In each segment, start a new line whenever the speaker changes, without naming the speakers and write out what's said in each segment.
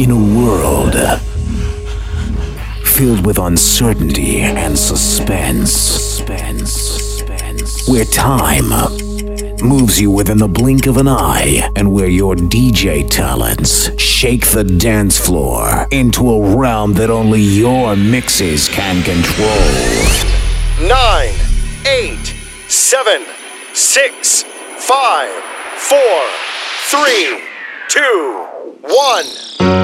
In a world filled with uncertainty and suspense, suspense, suspense, where time moves you within the blink of an eye, and where your DJ talents shake the dance floor into a realm that only your mixes can control.
Nine, eight, seven, six, five, four, three, two, one.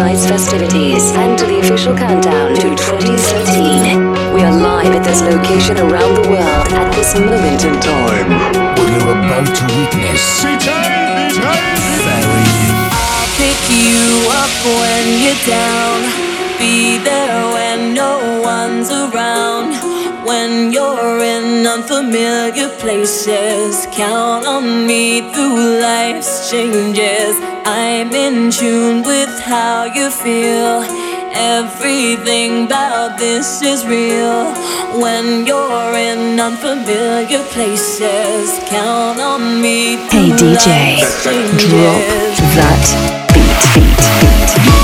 Welcome tonight's festivities and to the official countdown to 2013. We are live at this location around the world at this moment in time.
What you're about to witness. Very
pick you up when you're down. Be there when no one's around. When you're in unfamiliar places, count on me through life's changes. I'm in tune with how you feel. Everything about this is real. When you're in unfamiliar places, count on me
Hey DJ, drop that beat, beat, beat.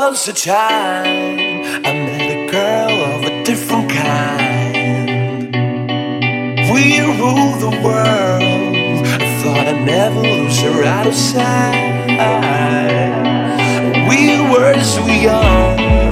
Was a time I met a girl of a different kind. We ruled the world. I thought I'd never lose her out of sight. We were so young.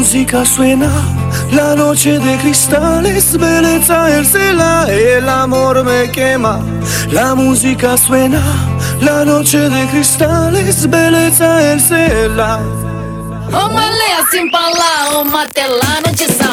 La música suena, la noche de cristales, belleza ercela, el amor me quema. La música suena, la noche de cristales, belleza ercela.
Uma leia sem palavra, uma telana de.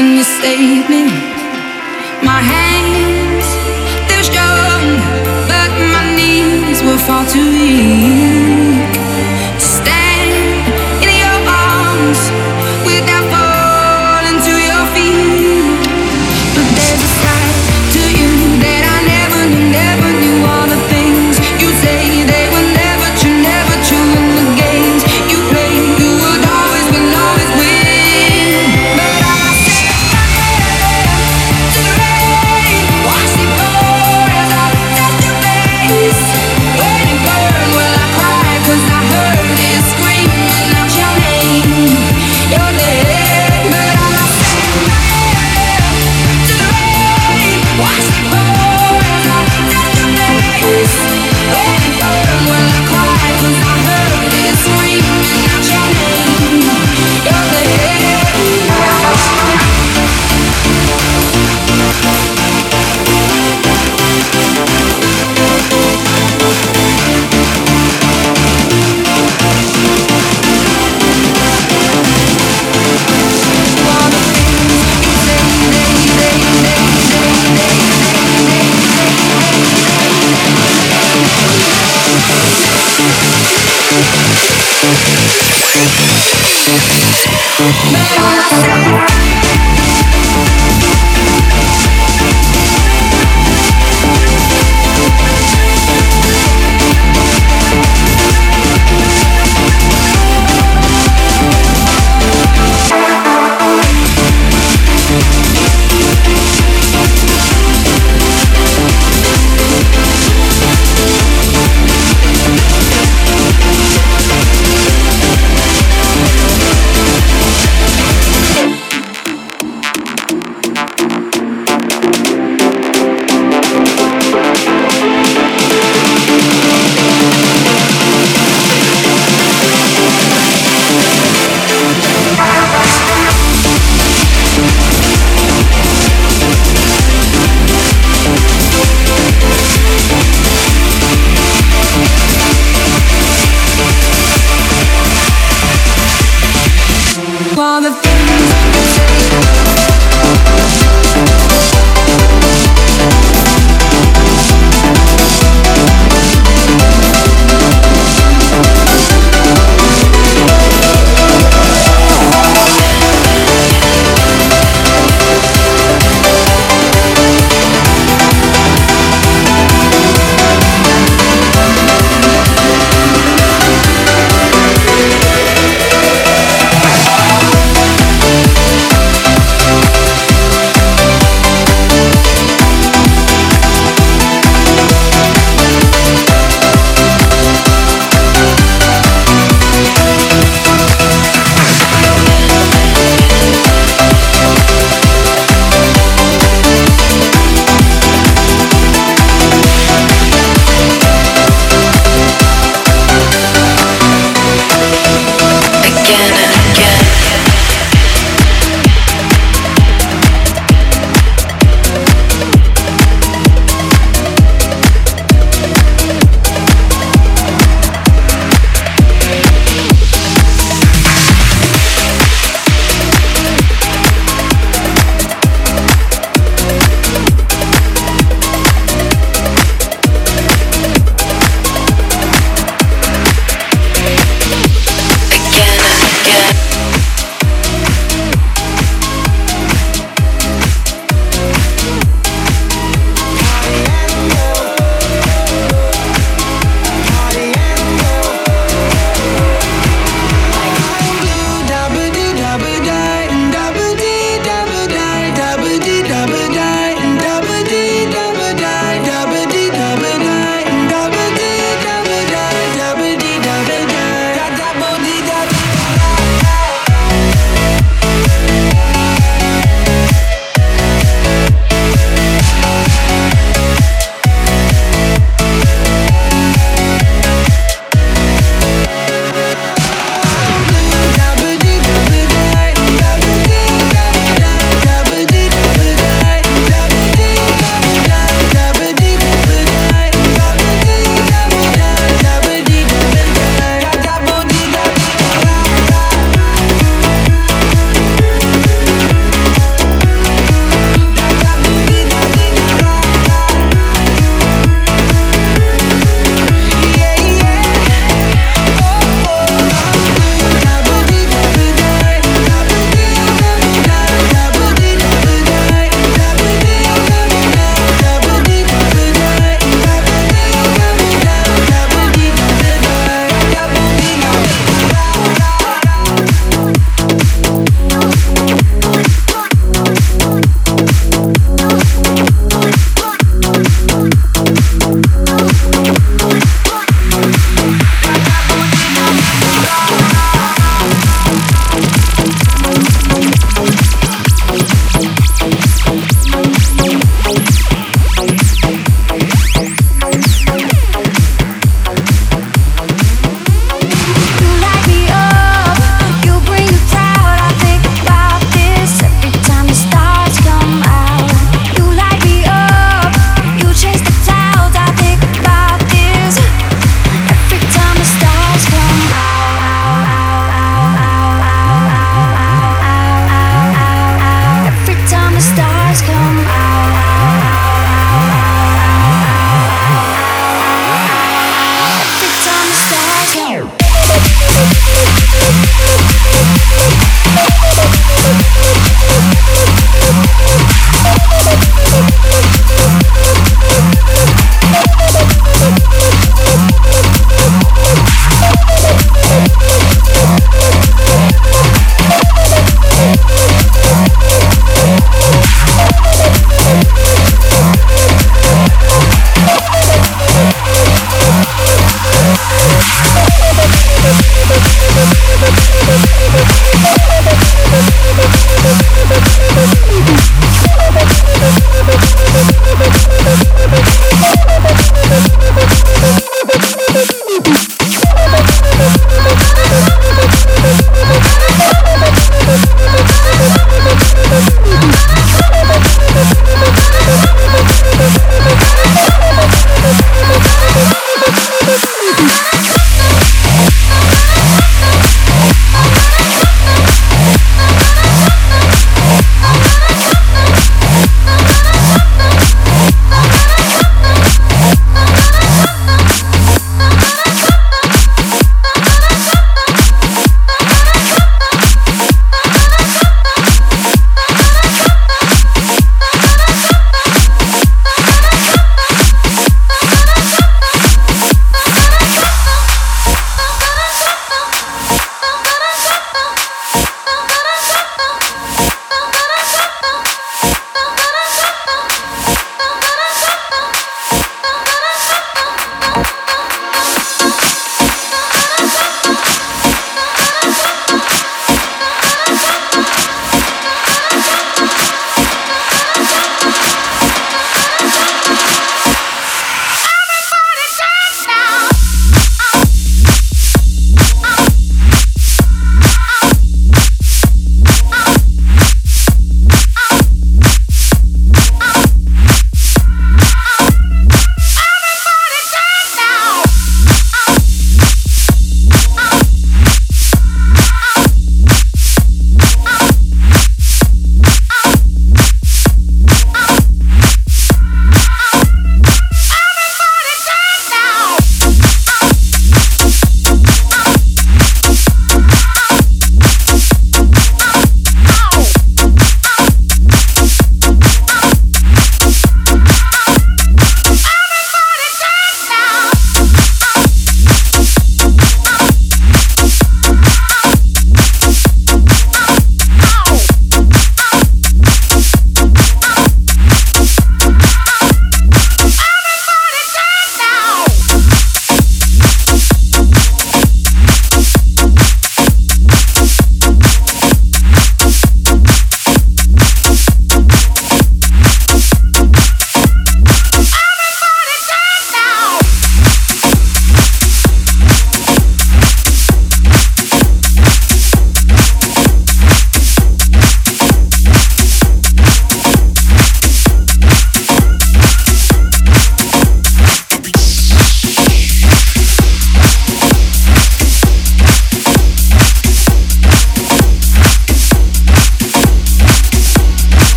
when you me. My hands, they're strong, but my knees too.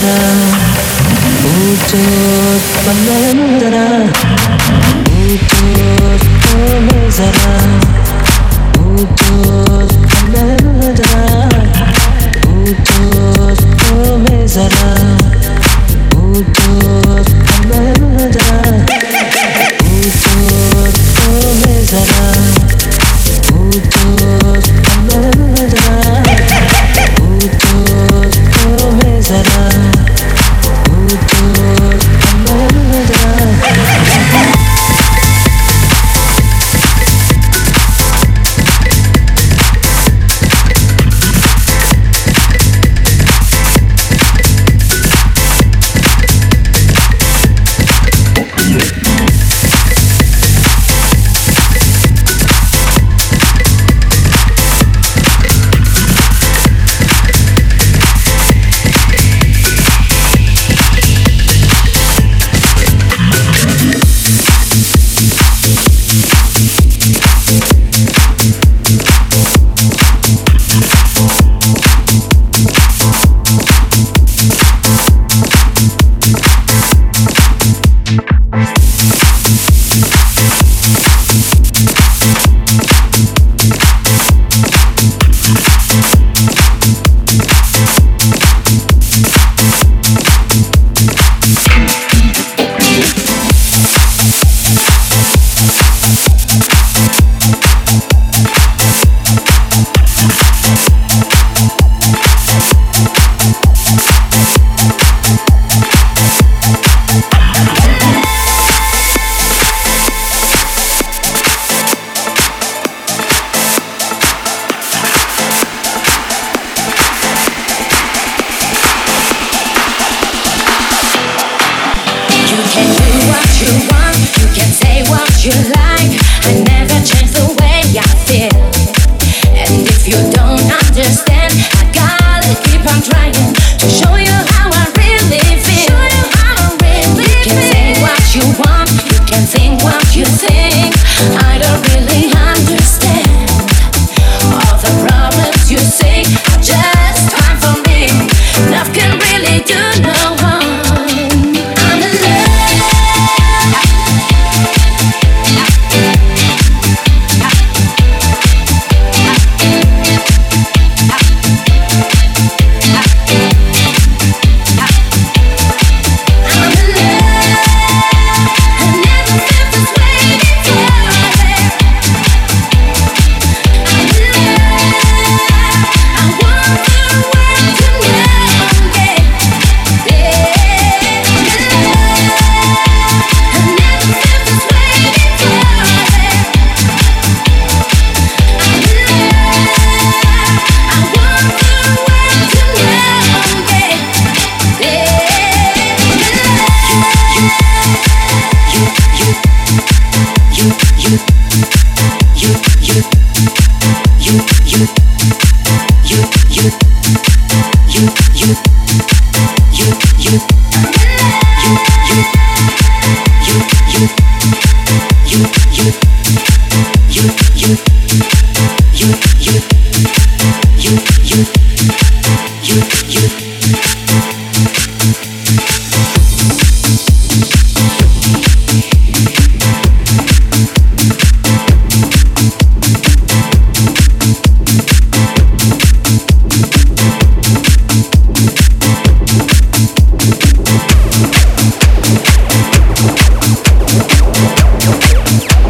da da, do.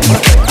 When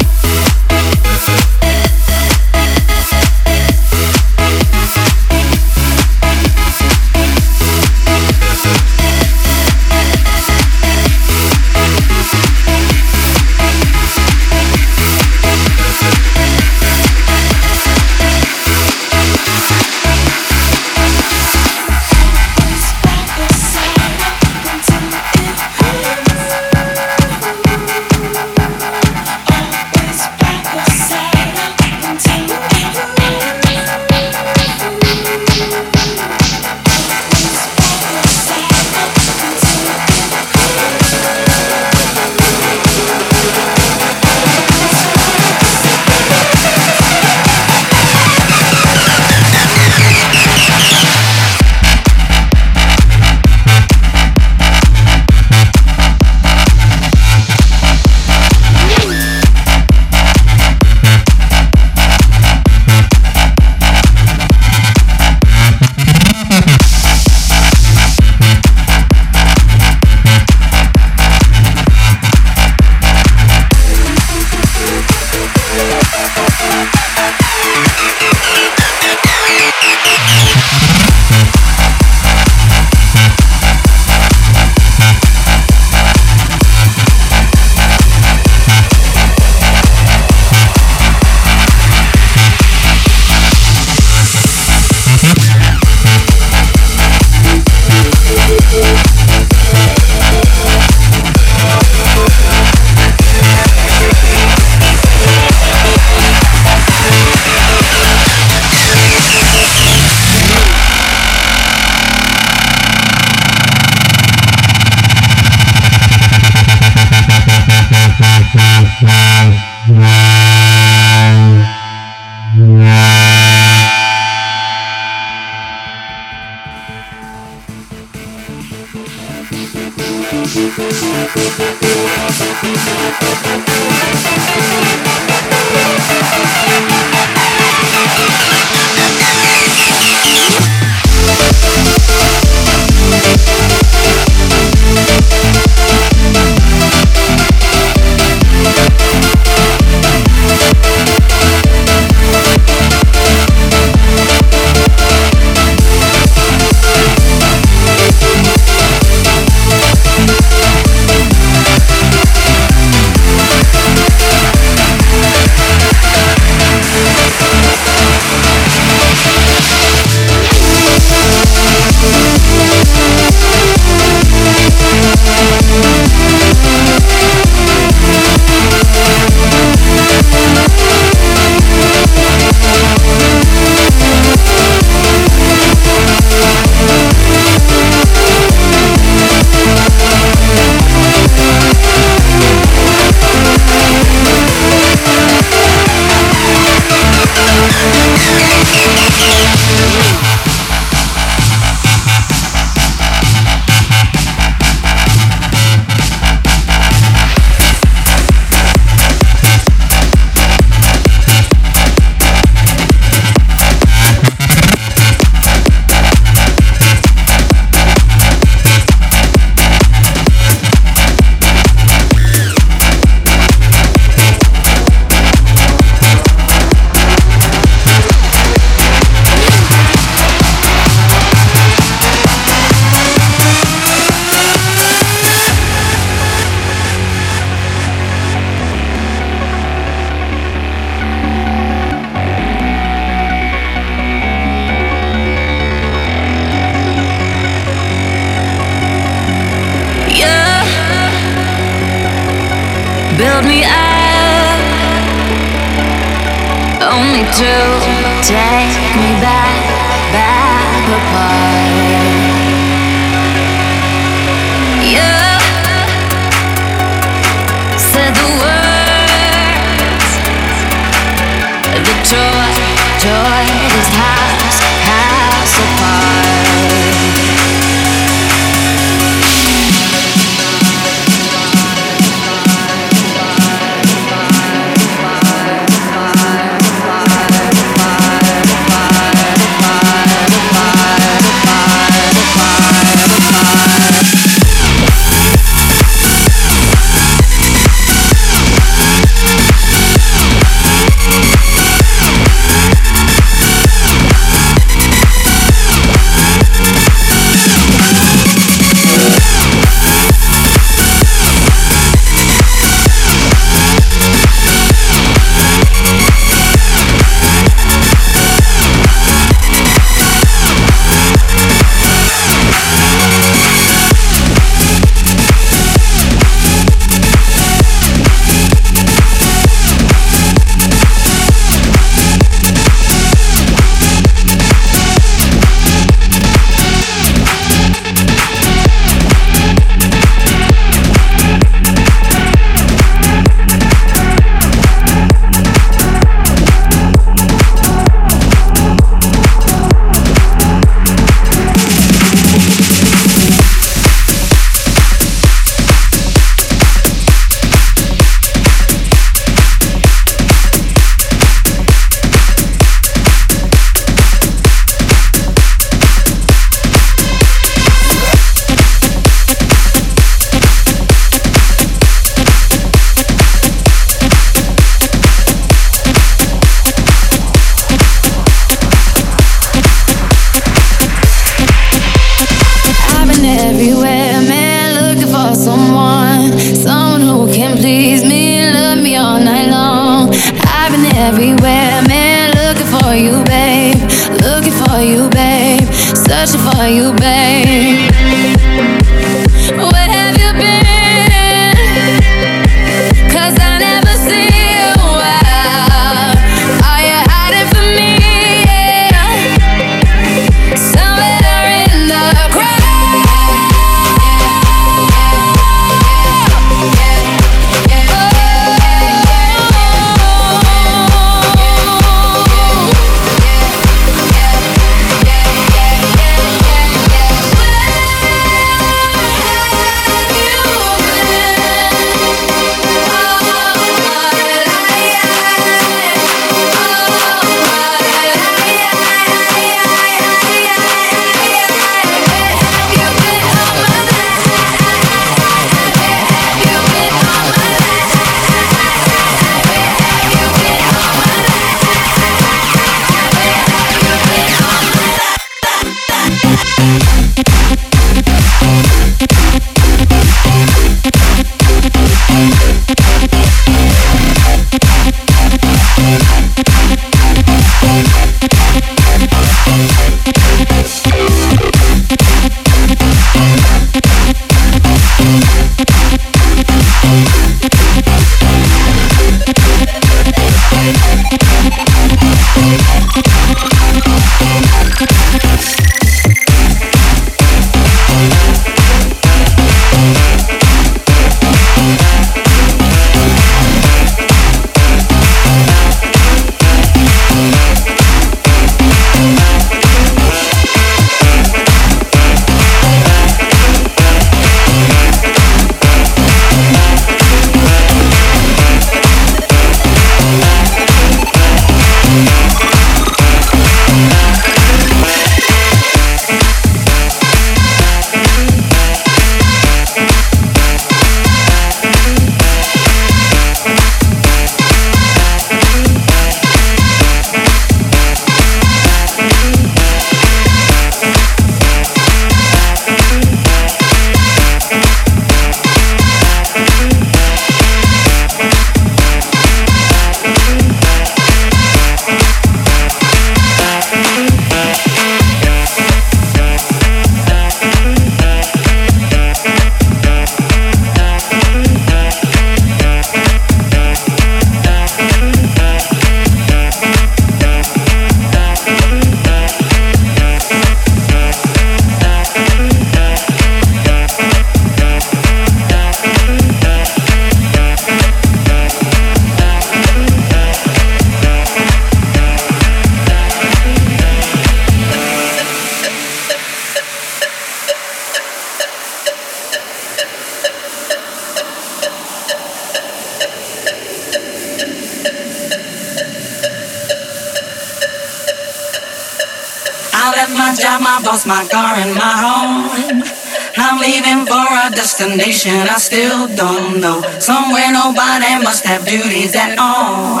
Somewhere
nobody must have duties at all.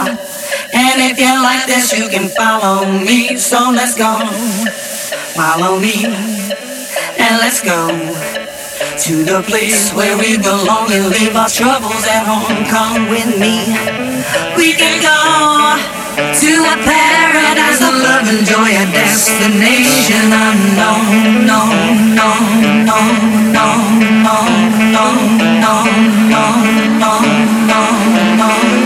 And if you like this, you can follow me. So let's go. Follow me. And let's go to the place where we belong and leave our troubles at home. Come with me. We can go to a paradise of love and joy, a destination unknown. No, no, no, no, no, no, no, no, no, no, no,